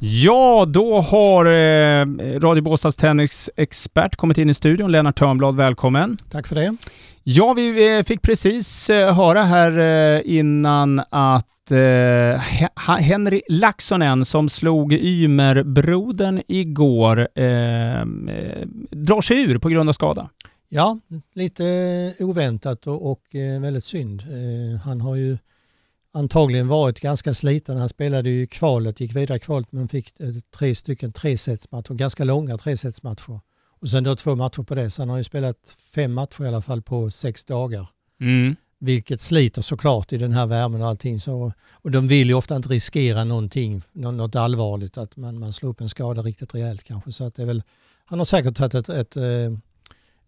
Ja, då har eh, Radio Båstads tennisexpert kommit in i studion. Lennart Törnblad, välkommen. Tack för det. Ja, vi eh, fick precis eh, höra här eh, innan att eh, Henri Laxonen som slog Ymerbrodern igår eh, drar sig ur på grund av skada. Ja, lite oväntat och, och väldigt synd. Han har ju antagligen varit ganska sliten. Han spelade ju kvalet, gick vidare i kvalet men fick tre stycken tresetsmatcher, ganska långa tresetsmatcher. Och sen då två matcher på det. Så han har ju spelat fem matcher i alla fall på sex dagar. Mm. Vilket sliter såklart i den här värmen och allting. Så, och de vill ju ofta inte riskera någonting, något allvarligt, att man, man slår upp en skada riktigt rejält kanske. Så att det är väl, han har säkert tagit ett, ett, ett eh,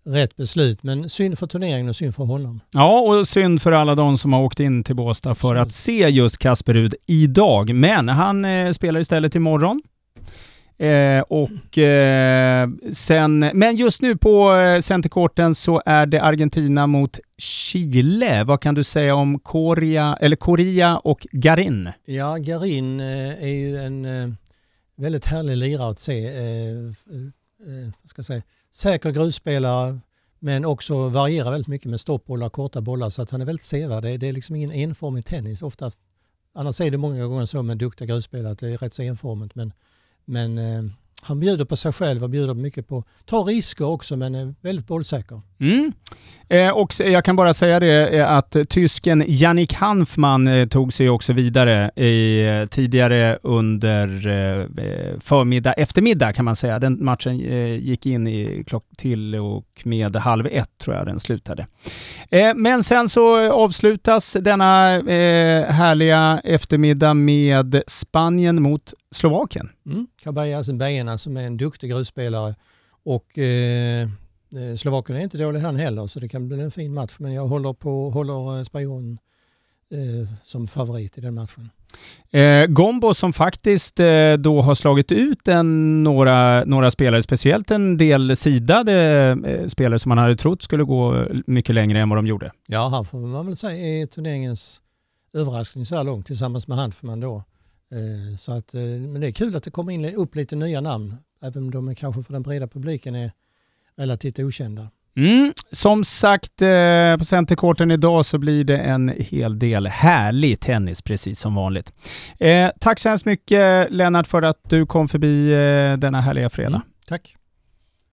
rätt beslut. Men synd för turneringen och synd för honom. Ja, och synd för alla de som har åkt in till Båstad för att se just Kasper Rud idag. Men han eh, spelar istället imorgon. Eh, och eh, sen, men just nu på eh, centerkorten så är det Argentina mot Chile. Vad kan du säga om Korea, eller Korea och Garin? Ja, Garin eh, är ju en eh, väldigt härlig lirare att se. Eh, ska jag säga, säker grusspelare men också varierar väldigt mycket med stoppbollar och korta bollar så att han är väldigt sevärd. Det, det är liksom ingen enformig tennis. Ofta, annars är det många gånger så med duktiga grusspelare att det är rätt så enformigt men men eh, han bjuder på sig själv och bjuder mycket på, tar risker också men är väldigt bollsäker. Mm. Eh, och jag kan bara säga det eh, att tysken Jannik Hanfman eh, tog sig också vidare i, eh, tidigare under eh, eh, förmiddag, eftermiddag kan man säga. Den matchen gick in i klock till och med halv ett tror jag den slutade. men sen så avslutas denna härliga eftermiddag med Spanien mot Slovakien. Mm. Kabaja Zembejena som är en duktig grusspelare och Slovakien är inte dålig han heller så det kan bli en fin match men jag håller på håller eh, Spanien eh, som favorit i den matchen. Eh, Gombo som faktiskt eh, då har slagit ut en, några, några spelare, speciellt en del sidade eh, spelare som man hade trott skulle gå mycket längre än vad de gjorde. Ja, han får man väl säga är turneringens överraskning så här långt tillsammans med Hanfman då. Eh, så att, eh, men det är kul att det kommer in upp lite nya namn, även om de kanske för den breda publiken är relativt okända. Mm, som sagt, eh, på centerkorten idag så blir det en hel del härlig tennis, precis som vanligt. Eh, tack så hemskt mycket Lennart för att du kom förbi eh, denna härliga fredag. Mm, tack.